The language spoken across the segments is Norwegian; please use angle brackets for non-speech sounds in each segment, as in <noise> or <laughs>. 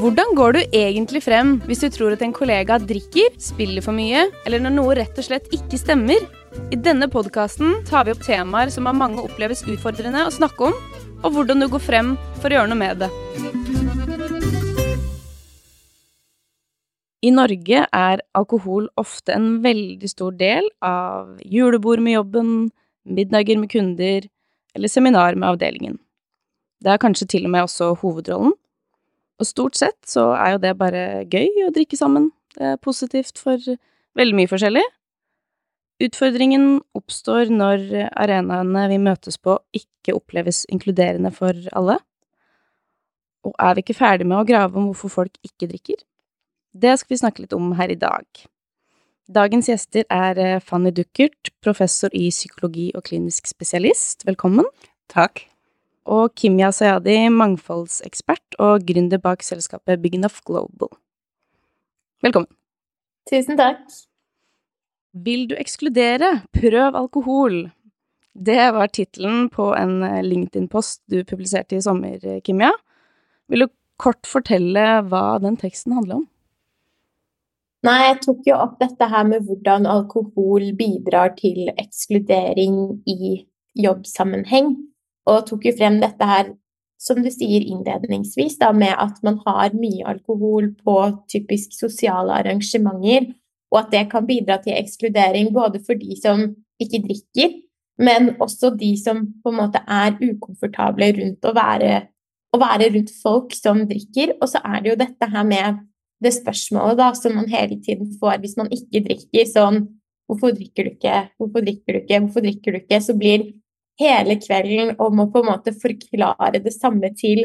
Hvordan går du egentlig frem hvis du tror at en kollega drikker, spiller for mye, eller når noe rett og slett ikke stemmer? I denne podkasten tar vi opp temaer som av mange oppleves utfordrende å snakke om, og hvordan du går frem for å gjøre noe med det. I Norge er alkohol ofte en veldig stor del av julebord med jobben, middager med kunder eller seminar med avdelingen. Det er kanskje til og med også hovedrollen. Og stort sett så er jo det bare gøy å drikke sammen. Det er positivt for veldig mye forskjellig. Utfordringen oppstår når arenaene vi møtes på, ikke oppleves inkluderende for alle. Og er vi ikke ferdig med å grave om hvorfor folk ikke drikker? Det skal vi snakke litt om her i dag. Dagens gjester er eh, Fanny Duckert, professor i psykologi og klinisk spesialist. Velkommen. Takk. Og Kimya Sayadi, mangfoldsekspert og gründer bak selskapet Big Enough Global. Velkommen. Tusen takk. Vil du ekskludere? Prøv alkohol. Det var tittelen på en eh, LinkedIn-post du publiserte i sommer, eh, Kimya. Vil du kort fortelle hva den teksten handler om? Nei, jeg tok jo opp dette her med hvordan alkohol bidrar til ekskludering i jobbsammenheng, og tok jo frem dette her, som du sier innledningsvis, da, med at man har mye alkohol på typisk sosiale arrangementer, og at det kan bidra til ekskludering både for de som ikke drikker, men også de som på en måte er ukomfortable rundt å være, å være rundt folk som drikker. Og så er det jo dette her med det spørsmålet da, som man hele tiden får hvis man ikke drikker, sånn Hvorfor drikker du ikke? Hvorfor drikker du ikke? Hvorfor drikker du ikke? Så blir hele kvelden om å på en måte forklare det samme til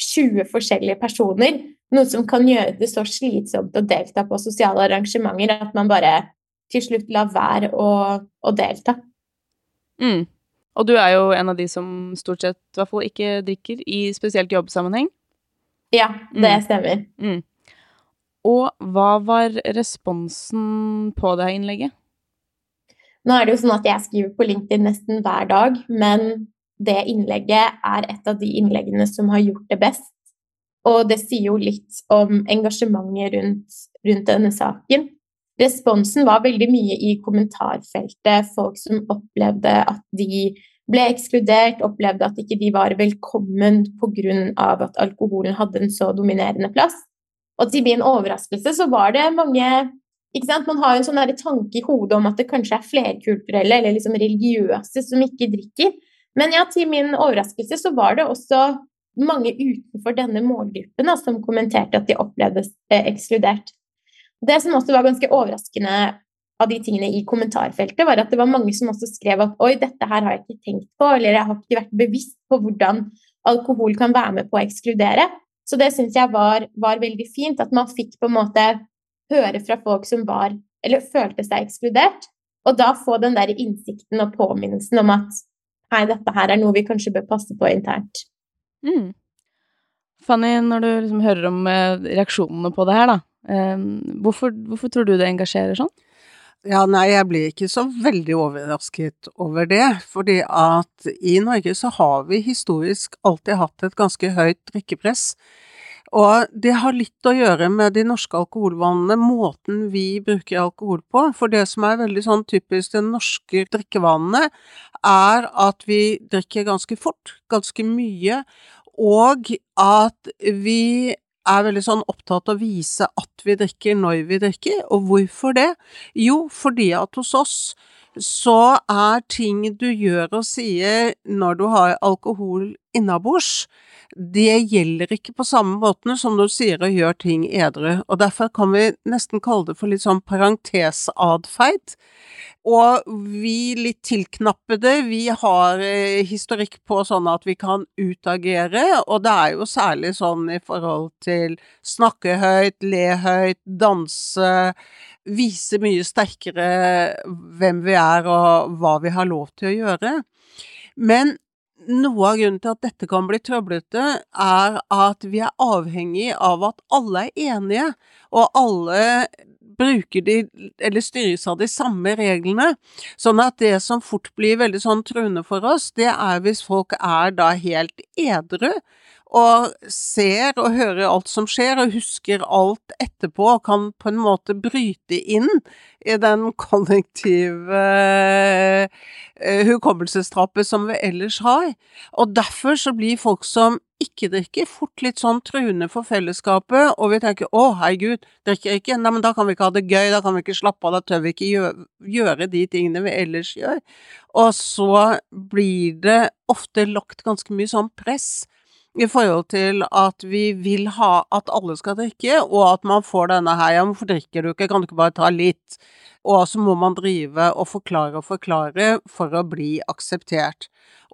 20 forskjellige personer, noe som kan gjøre det så slitsomt å delta på sosiale arrangementer at man bare til slutt lar være å, å delta. Mm. Og du er jo en av de som stort sett i hvert fall ikke drikker, i spesielt jobbsammenheng? Ja, det mm. stemmer. Mm. Og hva var responsen på det innlegget? Nå er det jo sånn at jeg skriver på LinkedIn nesten hver dag, men det innlegget er et av de innleggene som har gjort det best. Og det sier jo litt om engasjementet rundt, rundt denne saken. Responsen var veldig mye i kommentarfeltet. Folk som opplevde at de ble ekskludert, opplevde at ikke de var velkommen pga. at alkoholen hadde en så dominerende plass. Og til min overraskelse så var det mange? Man har jo en sånn tanke i hodet om at det kanskje er flerkulturelle eller liksom religiøse som ikke drikker. Men ja, til min overraskelse så var det også mange utenfor denne målgruppen da, som kommenterte at de opplevde eh, ekskludert. Det som også var ganske overraskende av de tingene i kommentarfeltet, var at det var mange som også skrev at oi, dette her har jeg ikke tenkt på, eller jeg har ikke vært bevisst på hvordan alkohol kan være med på å ekskludere. Så det syns jeg var, var, veldig fint, at man fikk på en måte høre fra folk som var eller følte seg ekskludert, og da få den der innsikten og påminnelsen om at hei, dette her er noe vi kanskje bør passe på internt. Mm. Fanny, når du liksom hører om eh, reaksjonene på det her, da, eh, hvorfor, hvorfor tror du det engasjerer sånn? Ja, nei, jeg blir ikke så veldig overrasket over det, fordi at i Norge så har vi historisk alltid hatt et ganske høyt drikkepress. Og det har litt å gjøre med de norske alkoholvanene, måten vi bruker alkohol på. For det som er veldig sånn typisk de norske drikkevanene, er at vi drikker ganske fort, ganske mye, og at vi er veldig sånn opptatt av å vise at vi drikker når vi drikker, og hvorfor det? Jo, fordi at hos oss så er ting du gjør og sier når du har alkohol innabords, det gjelder ikke på samme måten som når du sier og gjør ting edru, og derfor kan vi nesten kalle det for litt sånn parentesatferd. Og vi litt tilknappede, vi har eh, historikk på sånn at vi kan utagere, og det er jo særlig sånn i forhold til snakke høyt, le høyt, danse, vise mye sterkere hvem vi er og hva vi har lov til å gjøre. Men noe av grunnen til at dette kan bli trøblete, er at vi er avhengig av at alle er enige, og alle bruker de, eller styres av de samme reglene. Sånn at det som fort blir veldig sånn truende for oss, det er hvis folk er da helt edru og ser og hører alt som skjer, og husker alt etterpå, og kan på en måte bryte inn i den kollektive uh, hukommelsestrappet som vi ellers har. Og derfor så blir folk som ikke drikker, fort litt sånn truende for fellesskapet, og vi tenker 'Å, herregud, drikker ikke', nei, men da kan vi ikke ha det gøy, da kan vi ikke slappe av, da tør vi ikke gjøre, gjøre de tingene vi ellers gjør. Og så blir det ofte lagt ganske mye sånn press i forhold til at vi vil ha at alle skal drikke, og at man får denne her ja, hvorfor drikker du ikke, kan du ikke bare ta litt? Og så må man drive og forklare og forklare for å bli akseptert.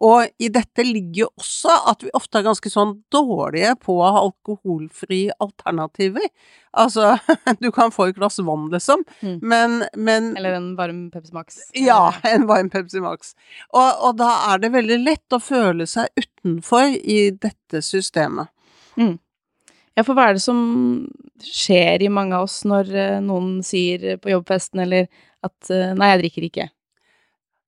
Og i dette ligger jo også at vi ofte er ganske sånn dårlige på å ha alkoholfrie alternativer. Altså, <laughs> du kan få et glass vann, liksom, mm. men, men, Eller en varm Pepsi Max. Ja, en varm Pepsi Max. Og, og, da er det veldig lett å føle seg utenfor i dette systemet. Mm. Ja, for hva er det som skjer i mange av oss når uh, noen sier på jobbfesten eller at uh, 'nei, jeg drikker ikke'?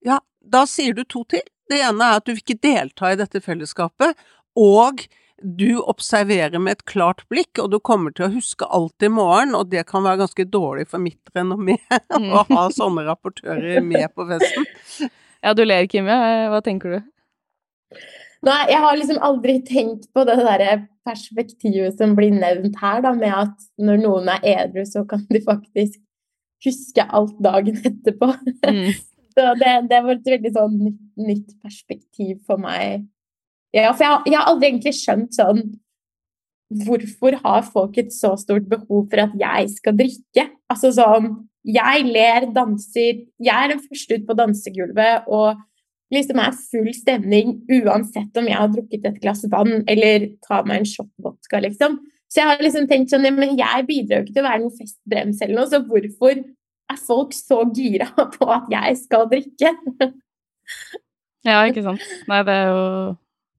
Ja, da sier du to til. Det ene er at du vil ikke delta i dette fellesskapet, og du observerer med et klart blikk, og du kommer til å huske alt i morgen, og det kan være ganske dårlig for mitt renommé <laughs> mm. å ha sånne rapportører med på festen. <laughs> Ja, du ler, Kimje. Hva tenker du? Nei, jeg har liksom aldri tenkt på det der perspektivet som blir nevnt her, da, med at når noen er edru, så kan de faktisk huske alt dagen <laughs> etterpå. Mm. Så det, det, var et veldig sånn nytt, nytt, perspektiv for meg. Ja, for jeg, jeg har aldri egentlig skjønt sånn Hvorfor har folk et så stort behov for at jeg skal drikke? Altså sånn Jeg ler, danser Jeg er den første ut på dansegulvet og liksom er full stemning uansett om jeg har drukket et glass vann eller tar meg en shot vodka, liksom. Så jeg har liksom tenkt sånn, men jeg bidrar jo ikke til å være noen festbrems eller noe, så hvorfor er folk så gira <laughs> på at jeg skal drikke? ja, ikke sant. Nei, det er jo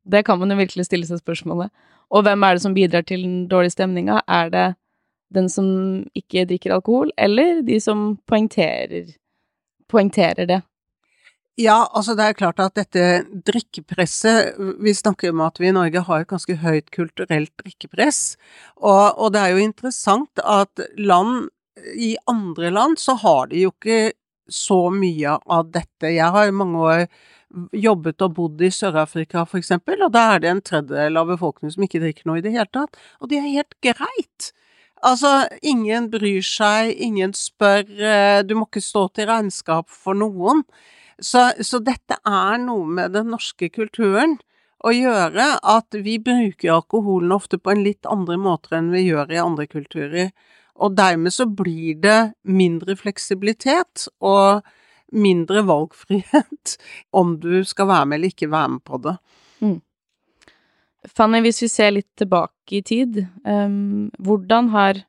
Det kan man jo virkelig stille seg spørsmålet. Og hvem er det som bidrar til den dårlige stemninga? Er det den som ikke drikker alkohol, eller de som poengterer, poengterer det? Ja, altså det er klart at dette drikkepresset Vi snakker om at vi i Norge har et ganske høyt kulturelt drikkepress. Og, og det er jo interessant at land i andre land så har de jo ikke så mye av dette. Jeg har i mange år jobbet og bodd i Sør-Afrika eksempel, og da er det en tredjedel av befolkningen som ikke drikker noe i det hele tatt. Og det er helt greit. Altså, ingen bryr seg, ingen spør, eh, du må ikke stå til regnskap for noen. Så, så dette er noe med den norske kulturen å gjøre, at vi bruker alkoholen ofte på en litt andre måte enn vi gjør i andre kulturer. Og dermed så blir det mindre fleksibilitet og mindre valgfrihet <laughs> om du skal være med eller ikke være med på det. Mm. Fanny, hvis vi ser litt tilbake i tid, um, hvordan har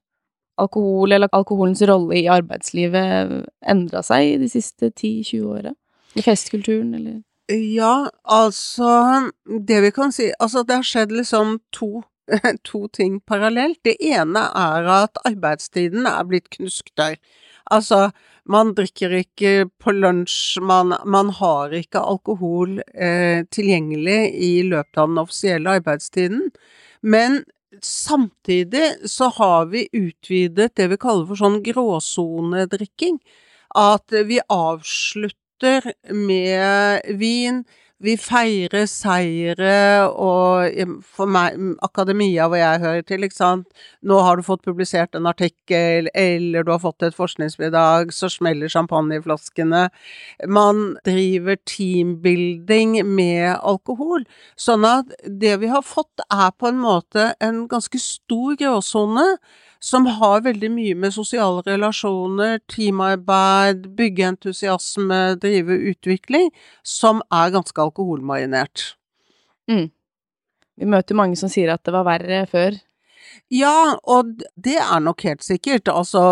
alkohol eller alkoholens rolle i arbeidslivet endra seg de siste 10-20 åra? I festkulturen, eller? Ja, altså Det vi kan si Altså, det har skjedd liksom to <laughs> to ting parallelt. Det ene er at arbeidstiden er blitt knusktørr. Altså, man drikker ikke på lunsj, man, man har ikke alkohol eh, tilgjengelig i løpet av den offisielle arbeidstiden. Men samtidig så har vi utvidet det vi kaller for sånn gråsonedrikking. At vi avslutter med vin, vi feirer seire, og for meg, akademia hvor jeg hører til, ikke sant, nå har du fått publisert en artikkel, eller du har fått et forskningsbidrag, så smeller champagneflaskene. Man driver teambuilding med alkohol, sånn at det vi har fått er på en måte en ganske stor gråsone som har veldig mye med sosiale relasjoner, teamarbeid, byggeentusiasme, drive utvikling, som er ganske alkoholmarinert. Mm. Vi møter mange som sier at det var verre før. Ja, og det er nok helt sikkert. Altså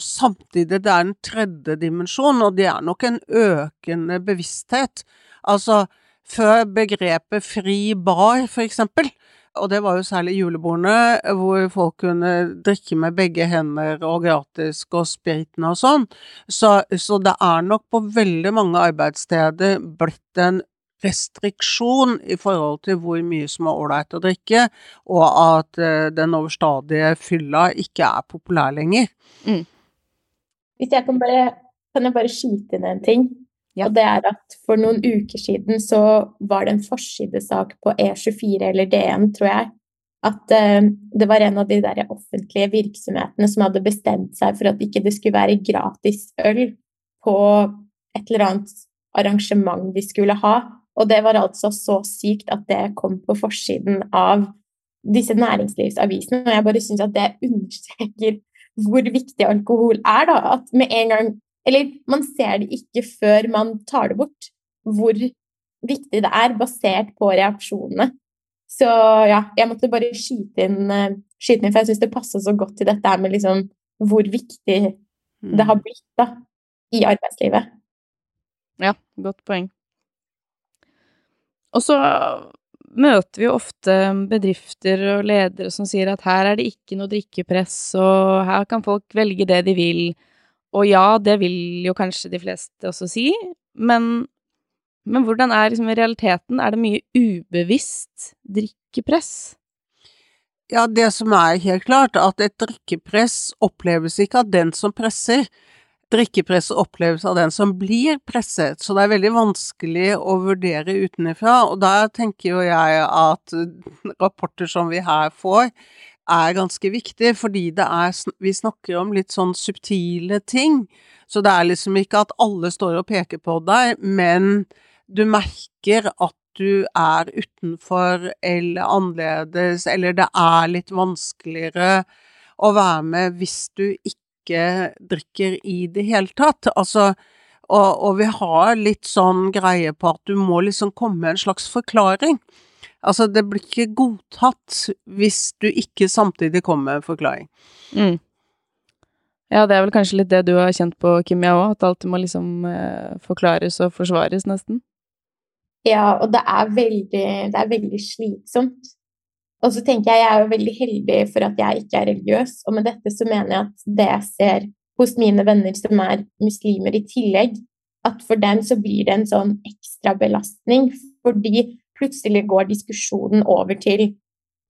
Samtidig, det er en tredje dimensjon, og det er nok en økende bevissthet. Altså, før begrepet fri bar, for eksempel, og det var jo særlig julebordene, hvor folk kunne drikke med begge hender og gratis og spriten og sånn. Så, så, det er nok på veldig mange arbeidssteder blitt en restriksjon i forhold til hvor mye som er ålreit å drikke, og at uh, den overstadige fylla ikke er populær lenger. Mm. Hvis jeg kan bare, kan jeg bare skyte inn en ting? Ja. Og det er at for noen uker siden så var det en forsidesak på E24 eller DN, tror jeg, at uh, det var en av de der offentlige virksomhetene som hadde bestemt seg for at ikke det skulle være gratis øl på et eller annet arrangement de skulle ha. Og det var altså så sykt at det kom på forsiden av disse næringslivsavisene. Og jeg bare syns at det understreker hvor viktig alkohol er, da. At med en gang Eller man ser det ikke før man tar det bort, hvor viktig det er, basert på reaksjonene. Så ja, jeg måtte bare skyte inn, eh, skyte inn for jeg syns det passer så godt til dette med liksom hvor viktig det har mm. blitt da, i arbeidslivet. Ja, godt poeng. Og så møter vi jo ofte bedrifter og ledere som sier at her er det ikke noe drikkepress, og her kan folk velge det de vil. Og ja, det vil jo kanskje de fleste også si, men, men hvordan er liksom realiteten? Er det mye ubevisst drikkepress? Ja, det som er helt klart, at et drikkepress oppleves ikke av den som presser, drikkepress oppleves av den som blir presset, så det er veldig vanskelig å vurdere utenfra. Og der tenker jo jeg at rapporter som vi her får, er ganske viktig, fordi det er Vi snakker om litt sånn subtile ting. Så det er liksom ikke at alle står og peker på deg, men du merker at du er utenfor eller annerledes, eller det er litt vanskeligere å være med hvis du ikke ikke drikker i det hele tatt. Altså, og, og, vi har litt sånn greie på at du må liksom komme med en slags forklaring. Altså, det blir ikke godtatt hvis du ikke samtidig kommer med en forklaring. Mm. Ja, det er vel kanskje litt det du har kjent på, Kimia òg, at alt må liksom eh, forklares og forsvares, nesten? Ja, og det er veldig, det er veldig slitsomt. Og så tenker jeg jeg er jo veldig heldig for at jeg ikke er religiøs, og med dette så mener jeg at det jeg ser hos mine venner som er muslimer i tillegg, at for dem så blir det en sånn ekstra belastning, fordi plutselig går diskusjonen over til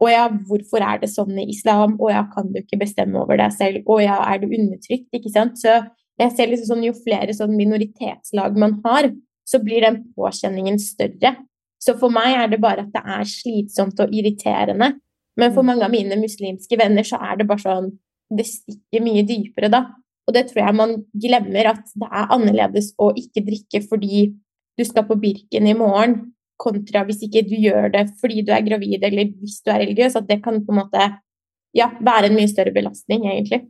å ja, hvorfor er det sånn i islam? Å ja, kan du ikke bestemme over deg selv? Å ja, er du undertrykt? Ikke sant? Så jeg ser liksom sånn, jo flere sånn minoritetslag man har, så blir den påkjenningen større. Så for meg er det bare at det er slitsomt og irriterende. Men for mm. mange av mine muslimske venner så er det bare sånn Det stikker mye dypere da. Og det tror jeg man glemmer, at det er annerledes å ikke drikke fordi du skal på Birken i morgen, kontra hvis ikke du gjør det fordi du er gravid eller hvis du er religiøs. At det kan på en måte ja, være en mye større belastning, egentlig.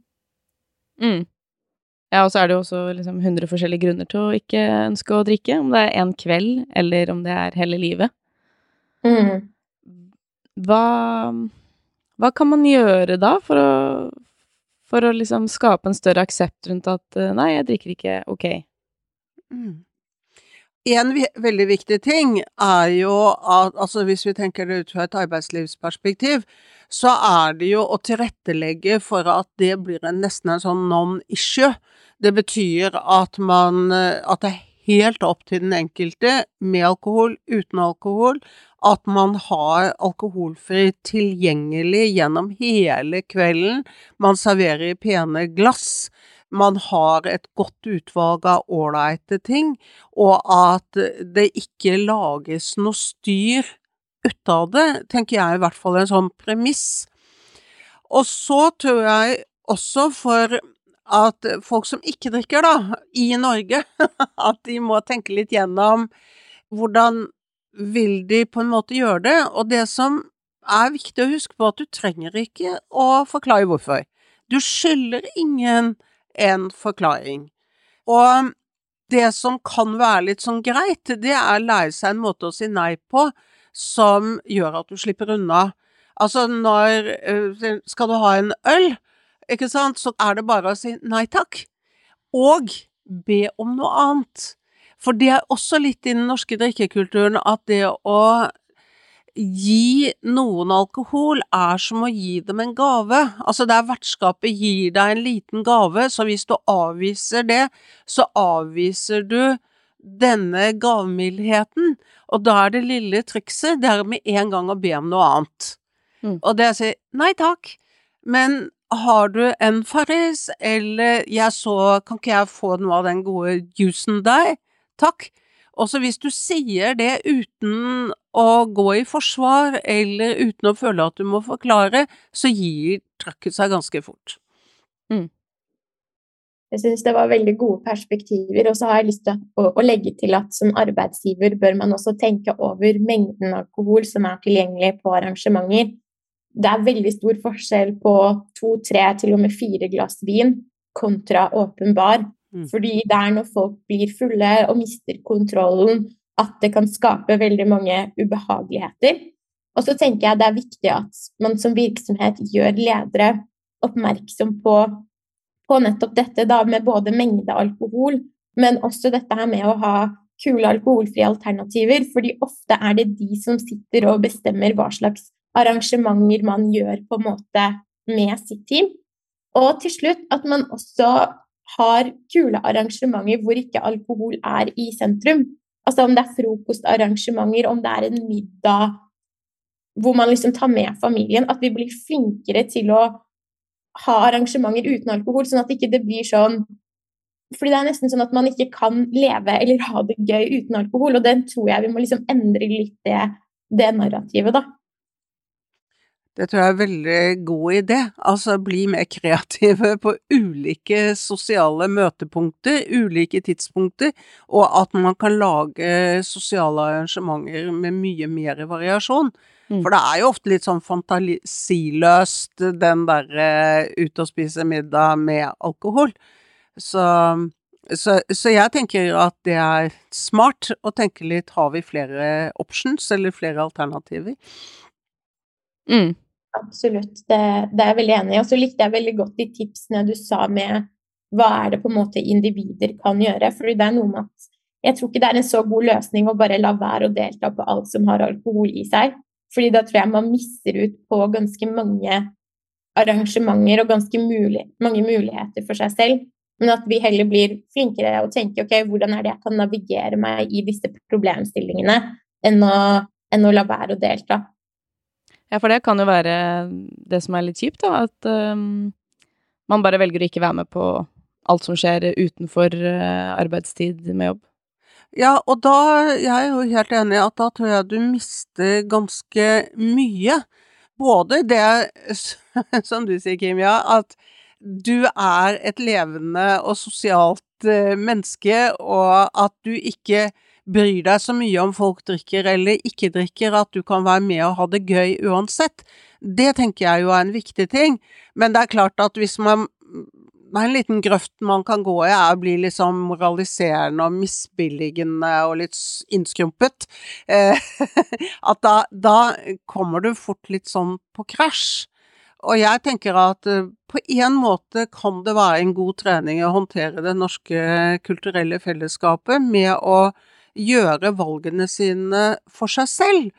Mm. Ja, og så er det jo også liksom 100 forskjellige grunner til å ikke ønske å drikke, om det er en kveld, eller om det er hele livet. Mm. Hva, hva kan man gjøre da for å, for å liksom skape en større aksept rundt at eh, nei, jeg drikker ikke, ok. Mm. En veldig viktig ting er jo at altså hvis vi tenker det ut fra et arbeidslivsperspektiv, så er det jo å tilrettelegge for at det blir en, nesten en sånn non-issue. Det betyr at man At det er helt opp til den enkelte, med alkohol, uten alkohol, at man har alkoholfri tilgjengelig gjennom hele kvelden. Man serverer i pene glass. Man har et godt utvalg av ålreite ting, og at det ikke lages noe styr ut av det, tenker jeg i hvert fall en sånn premiss. Og så tror jeg også for at folk som ikke drikker, da, i Norge, <laughs> at de må tenke litt gjennom hvordan vil de på en måte gjøre det, og det som er viktig å huske på, at du trenger ikke å forklare hvorfor. Du skylder ingen en forklaring. Og det som kan være litt sånn greit, det er å lære seg en måte å si nei på som gjør at du slipper unna. Altså når eh, Skal du ha en øl? ikke sant, så er det bare å si nei takk. Og be om noe annet. For det er også litt i den norske drikkekulturen at det å gi noen alkohol er som å gi dem en gave. Altså der vertskapet gir deg en liten gave, så hvis du avviser det, så avviser du denne gavmildheten. Og da er det lille trikset, det er med en gang å be om noe annet. Mm. Og det er å si nei takk, men har du en Farris, eller jeg så, kan ikke jeg få noe av den gode juicen der? Takk. Også hvis du sier det uten å gå i forsvar, eller uten å føle at du må forklare, så gir trøkket seg ganske fort. Jeg syns det var veldig gode perspektiver. Og så har jeg lyst til å, å, legge til at som arbeidsgiver bør man også tenke over mengden alkohol som er tilgjengelig på arrangementer. Det er veldig stor forskjell på to, tre, til og med fire glass vin kontra åpen bar. Mm. Fordi det er når folk blir fulle og mister kontrollen, at det kan skape veldig mange ubehageligheter. Og så tenker jeg det er viktig at man som virksomhet gjør ledere oppmerksom på på nettopp dette da, med både mengde alkohol, men også dette her med å ha kule alkoholfrie alternativer. fordi ofte er det de som sitter og bestemmer hva slags arrangementer man gjør på en måte med sitt team. Og til slutt at man også har kule arrangementer hvor ikke alkohol er i sentrum. Altså om det er frokostarrangementer, om det er en middag hvor man liksom tar med familien. At vi blir flinkere til å ha arrangementer uten alkohol, sånn at ikke det blir sånn fordi det er nesten sånn at man ikke kan leve eller ha det gøy uten alkohol, og den tror jeg vi må liksom endre litt det, det narrativet, da. Det tror jeg er en veldig god idé. Altså bli mer kreative <laughs> på ulike sosiale møtepunkter, ulike tidspunkter, og at man kan lage sosiale arrangementer med mye mer variasjon. Mm. For det er jo ofte litt sånn fantasiløst, den derre ut og spise middag med alkohol. Så, så, så jeg tenker at det er smart å tenke litt har vi flere options, eller flere alternativer? Mm. Absolutt, det, det er jeg veldig enig i. Og så likte jeg veldig godt de tipsene du sa med hva er det på en måte individer kan gjøre. For det er noe med at jeg tror ikke det er en så god løsning å bare la være å delta på alt som har alkohol i seg. Fordi da tror jeg man mister ut på ganske mange arrangementer og ganske mulig, mange muligheter for seg selv. Men at vi heller blir flinkere og tenker ok, hvordan er det jeg kan navigere meg i disse problemstillingene, enn å, enn å la være å delta. Ja, for det kan jo være det som er litt kjipt, da. At um, man bare velger å ikke være med på alt som skjer utenfor uh, arbeidstid med jobb. Ja, og da Jeg er jo helt enig at da tror jeg du mister ganske mye. Både det <laughs> som du sier, Kim, ja, at du er et levende og sosialt eh, menneske, og at du ikke bryr deg så mye om folk drikker eller ikke drikker, at du kan være med og ha det gøy uansett. Det tenker jeg jo er en viktig ting. Men det er klart at hvis man det er en liten grøft man kan gå i, er å bli litt sånn moraliserende og misbilligende og litt innskrumpet. Eh, <laughs> at da, da kommer du fort litt sånn på krasj. Og jeg tenker at eh, på en måte kan det være en god trening å håndtere det norske kulturelle fellesskapet med å gjøre valgene sine for seg selv.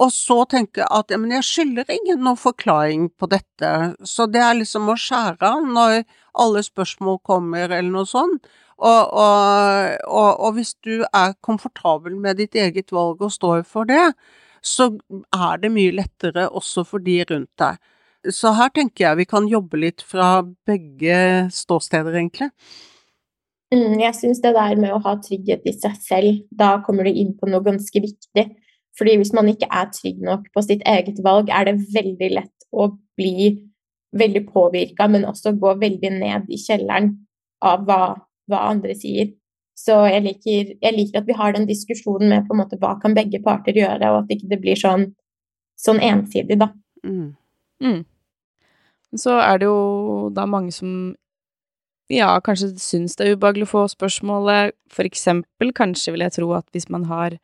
Og så tenke at ja, men jeg skylder ingen noen forklaring på dette. Så det er liksom å skjære av når alle spørsmål kommer, eller noe sånt. Og, og, og, og hvis du er komfortabel med ditt eget valg og står for det, så er det mye lettere også for de rundt deg. Så her tenker jeg vi kan jobbe litt fra begge ståsteder, egentlig. Mm, jeg syns det der med å ha trygghet i seg selv, da kommer du inn på noe ganske viktig. Fordi hvis man ikke er trygg nok på sitt eget valg, er det veldig lett å bli veldig påvirka, men også gå veldig ned i kjelleren av hva, hva andre sier. Så jeg liker, jeg liker, at vi har den diskusjonen med på en måte hva kan begge parter gjøre, og at ikke det blir sånn, sånn ensidig, da. Mm. Mm. Så er det jo da mange som ja, kanskje syns det er ubehagelig å få spørsmålet. For eksempel, kanskje vil jeg tro at hvis man har,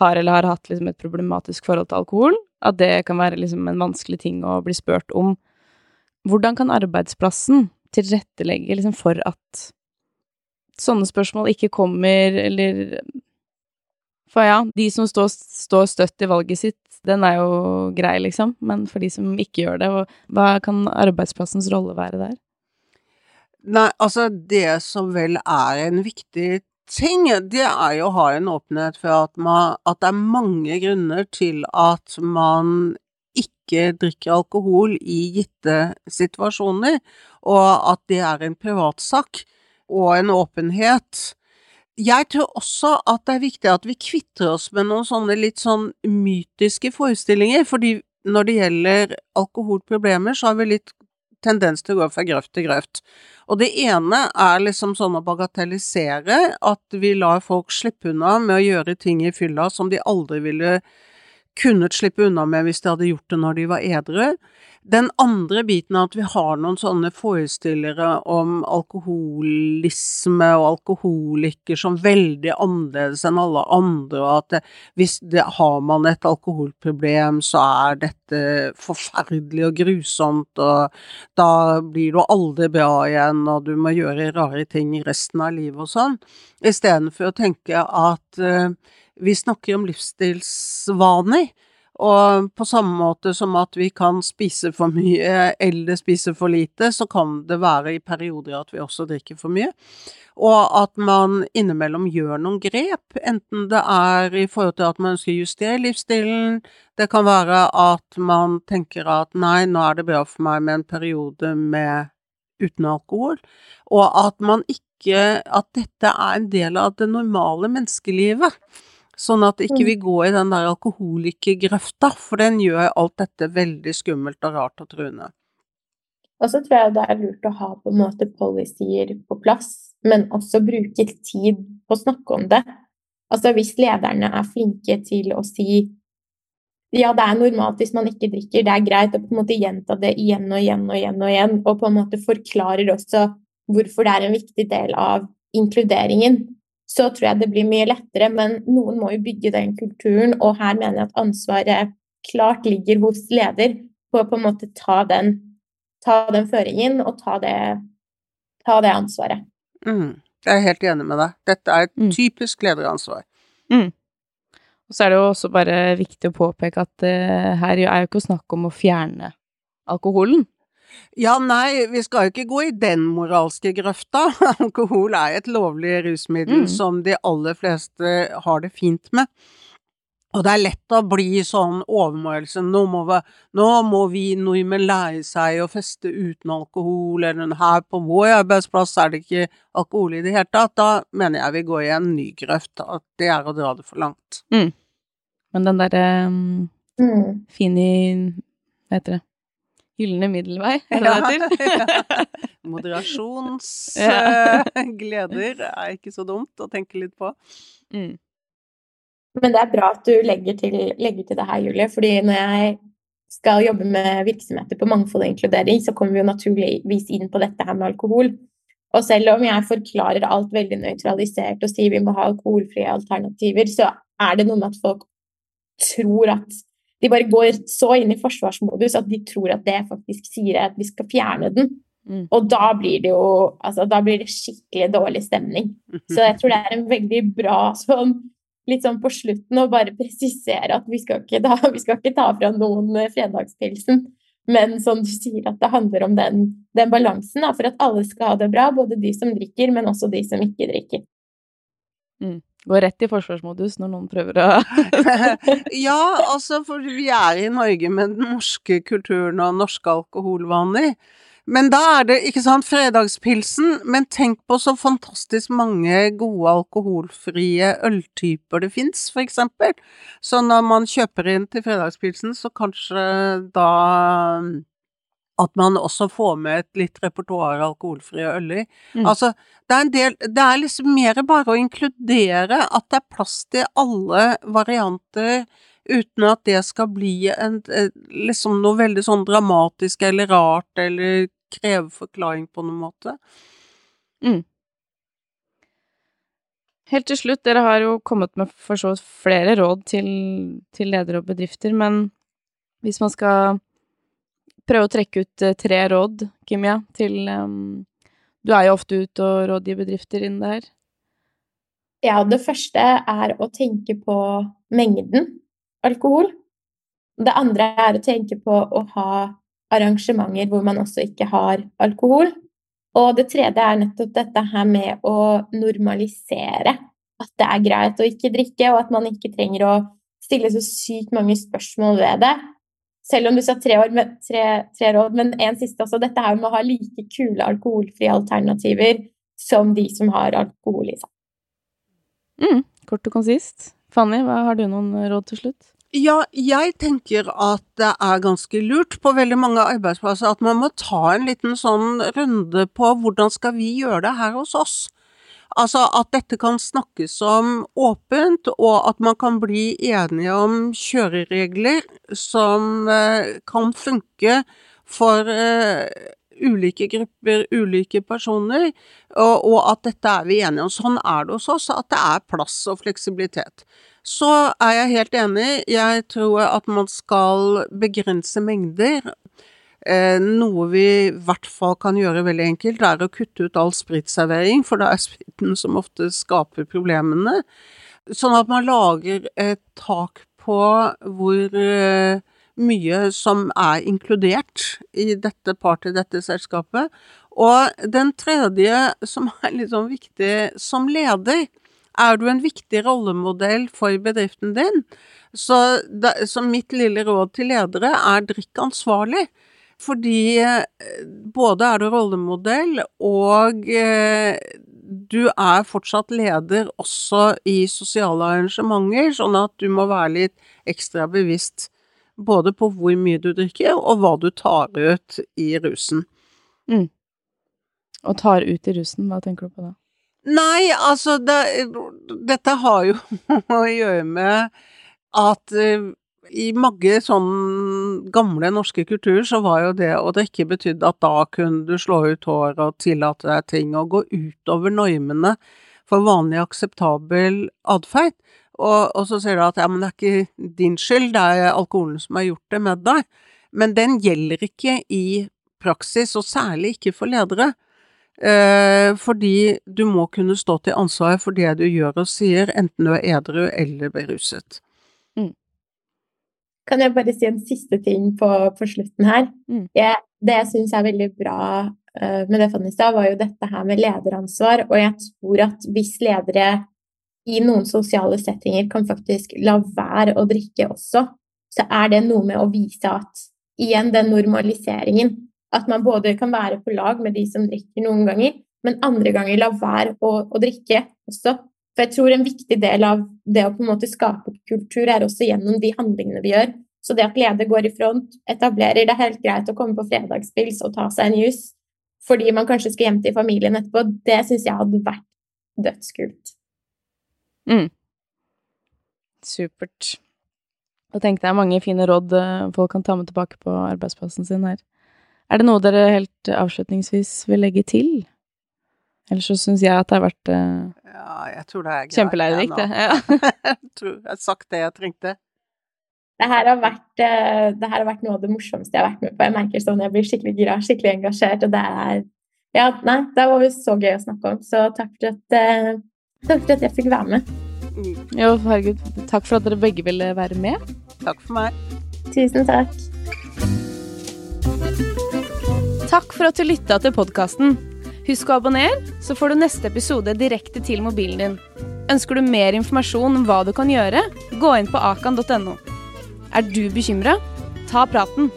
har eller har hatt liksom et problematisk forhold til alkohol, at det kan være liksom en vanskelig ting å bli spurt om. Hvordan kan arbeidsplassen tilrettelegge liksom for at sånne spørsmål ikke kommer, eller For ja, de som står, står støtt i valget sitt, den er jo grei, liksom, men for de som ikke gjør det, hva kan arbeidsplassens rolle være der? Nei, altså det som vel er en viktig ting, det er jo å ha en åpenhet for at, man, at det er mange grunner til at man ikke drikker alkohol i gitte situasjoner, og at det er en privatsak og en åpenhet. Jeg tror også at det er viktig at vi kvitter oss med noen sånne litt sånn mytiske forestillinger, fordi når det gjelder alkoholproblemer, så har vi litt tendens til å gå fra grøft til grøft. Og det ene er liksom sånn å bagatellisere, at vi lar folk slippe unna med å gjøre ting i fylla som de aldri ville kunnet slippe unna med hvis de hadde gjort det når de var edru. Den andre biten er at vi har noen sånne forestillere om alkoholisme og alkoholiker som veldig annerledes enn alle andre, og at det, hvis det, har man et alkoholproblem, så er dette forferdelig og grusomt, og da blir du aldri bra igjen, og du må gjøre rare ting resten av livet og sånn, istedenfor å tenke at uh, vi snakker om livsstilsvaner. Og på samme måte som at vi kan spise for mye eller spise for lite, så kan det være i perioder at vi også drikker for mye. Og at man innimellom gjør noen grep, enten det er i forhold til at man ønsker å justere livsstilen, det kan være at man tenker at nei, nå er det bra for meg med en periode med uten alkohol, og at man ikke At dette er en del av det normale menneskelivet. Sånn at ikke mm. vi går i den der alkoholikergrøfta, for den gjør alt dette veldig skummelt og rart og truende. Og så tror jeg det er lurt å ha på en måte policyer på plass, men også bruke tid på å snakke om det. Altså hvis lederne er flinke til å si ja, det er normalt hvis man ikke drikker, det er greit å på en måte gjenta det igjen og igjen og igjen og igjen, og på en måte forklarer også hvorfor det er en viktig del av inkluderingen så tror jeg det blir mye lettere. Men noen må jo bygge den kulturen, og her mener jeg at ansvaret klart ligger hos leder på å på en måte ta den, ta den føringen og ta det, ta det ansvaret. Mm, jeg er helt enig med deg. Dette er et mm. typisk lederansvar. Mm. Og så er det jo også bare viktig å påpeke at uh, her er jo ikke snakk om å fjerne alkoholen. Ja, nei, vi skal jo ikke gå i den moralske grøfta. <laughs> Alkohol er et lovlig rusmiddel mm. som de aller fleste har det fint med. Og det er lett å bli sånn overmålelse. Nå må vi, nå må vi nordmenn lære seg å feste uten alkohol, eller her på vår arbeidsplass er det ikke alkohol i det hele tatt. Da mener jeg vi går i en ny grøft. At det er å dra det for langt. Mm. Men den derre um, mm. Fini Hva heter det? Gylne middelvei, er det det heter? <laughs> Moderasjonsgleder <laughs> er ikke så dumt å tenke litt på. Mm. Men det er bra at du legger til, legger til det her, Julie, fordi når jeg skal jobbe med virksomheter på mangfold og inkludering, så kommer vi jo naturligvis inn på dette her med alkohol. Og selv om jeg forklarer alt veldig nøytralisert og sier vi må ha alkoholfrie alternativer, så er det noe med at folk tror at de bare går så inn i forsvarsmodus at de tror at det faktisk sier at vi skal fjerne den. Mm. Og da blir det jo altså, da blir det skikkelig dårlig stemning. Så jeg tror det er en veldig bra sånn litt sånn på slutten å bare presisere at vi skal ikke, da, <laughs> vi skal ikke ta fra noen eh, fredagspilsen. Men som du sier, at det handler om den, den balansen da, for at alle skal ha det bra. Både de som drikker, men også de som ikke drikker. Mm går rett i forsvarsmodus når noen prøver å <laughs> Ja, altså, for vi er i Norge med den norske kulturen og norske alkoholvaner. Men da er det, ikke sant, fredagspilsen, men tenk på så fantastisk mange gode alkoholfrie øltyper det fins, for eksempel. Så når man kjøper inn til fredagspilsen, så kanskje da at man også får med et litt repertoar alkoholfrie øler. Mm. Altså, det er en del Det er liksom mer bare å inkludere at det er plass til alle varianter, uten at det skal bli en, liksom noe veldig sånn dramatisk eller rart, eller kreve forklaring på noen måte. Mm. Helt til slutt, dere har jo kommet med for så vidt flere råd til, til ledere og bedrifter, men hvis man skal prøve å trekke ut uh, tre råd, Kimia, til um, Du er jo ofte ute og rådgir bedrifter innen det her. Ja, det første er å tenke på mengden alkohol. Det andre er å tenke på å ha arrangementer hvor man også ikke har alkohol. Og det tredje er nettopp dette her med å normalisere at det er greit å ikke drikke, og at man ikke trenger å stille så sykt mange spørsmål ved det. Selv om du sa tre, år, tre, tre råd, men en siste også. Dette her med å ha like kule alkoholfrie alternativer som de som har alkohol i seg. Mm, kort og konsist. Fanny, hva har du noen råd til slutt? Ja, jeg tenker at det er ganske lurt på veldig mange arbeidsplasser at man må ta en liten sånn runde på hvordan skal vi gjøre det her hos oss. Altså at dette kan snakkes om åpent, og at man kan bli enige om kjøreregler som eh, kan funke for eh, ulike grupper, ulike personer, og, og, at dette er vi enige om. Sånn er det hos oss, at det er plass og fleksibilitet. Så er jeg helt enig. Jeg tror at man skal begrense mengder. Eh, noe vi i hvert fall kan gjøre veldig enkelt, er å kutte ut all spritservering, for det er spriten som ofte skaper problemene. Sånn at man lager et tak på hvor eh, mye som er inkludert i dette partiet, dette selskapet. Og den tredje, som er litt sånn viktig som leder, er du en viktig rollemodell for bedriften din. Så, da, så mitt lille råd til ledere er drikk ansvarlig. Fordi eh, både er du rollemodell, og eh, du er fortsatt leder også i sosiale arrangementer, sånn at du må være litt ekstra bevisst både på hvor mye du drikker, og hva du tar ut i rusen. Mm. Og tar ut i rusen, hva tenker du på da? Nei, altså det, Dette har jo <laughs> å gjøre med at eh, i mange sånn gamle norske kulturer så var jo det å drikke betydde at da kunne du slå ut hår og tillate deg ting og gå utover normene for vanlig akseptabel atferd. Og, og, så sier du at ja, men det er ikke din skyld, det er alkoholen som har gjort det med deg. Men den gjelder ikke i praksis, og særlig ikke for ledere. Eh, fordi du må kunne stå til ansvar for det du gjør og sier, enten du er edru eller beruset. Kan jeg bare si en siste ting på, på slutten her? Mm. Jeg, det jeg syns er veldig bra uh, med det Fanny sa, var jo dette her med lederansvar. Og jeg tror at hvis ledere i noen sosiale settinger kan faktisk la være å drikke også, så er det noe med å vise at igjen den normaliseringen At man både kan være på lag med de som drikker noen ganger, men andre ganger la være å, å drikke også. For jeg tror en viktig del av det å på en måte skape kultur, er også gjennom de handlingene vi gjør. Så det at leder går i front, etablerer det er helt greit å komme på fredagspils og ta seg en jus fordi man kanskje skal hjem til familien etterpå, det syns jeg hadde vært dødskult. Mm. Supert. Da tenkte jeg mange fine råd eh, folk kan ta med tilbake på arbeidsplassen sin her. Er det noe dere helt avslutningsvis vil legge til? Ellers så syns jeg at det har vært uh, ja, jeg tror det er kjempelærerikt, det. Ja. <laughs> jeg tror jeg har sagt det jeg trengte. Det her, har vært, uh, det her har vært noe av det morsomste jeg har vært med på. Jeg merker sånn jeg blir skikkelig gira, skikkelig engasjert, og det er Ja, nei, det var så gøy å snakke om, så takk for at, uh, takk for at jeg fikk være med. Mm. Jo, herregud. Takk for at dere begge ville være med. Takk for meg. Tusen takk. Takk for at du lytta til podkasten. Husk å abonnere, så får du neste episode direkte til mobilen din. Ønsker du mer informasjon om hva du kan gjøre, gå inn på akan.no. Er du bekymra? Ta praten!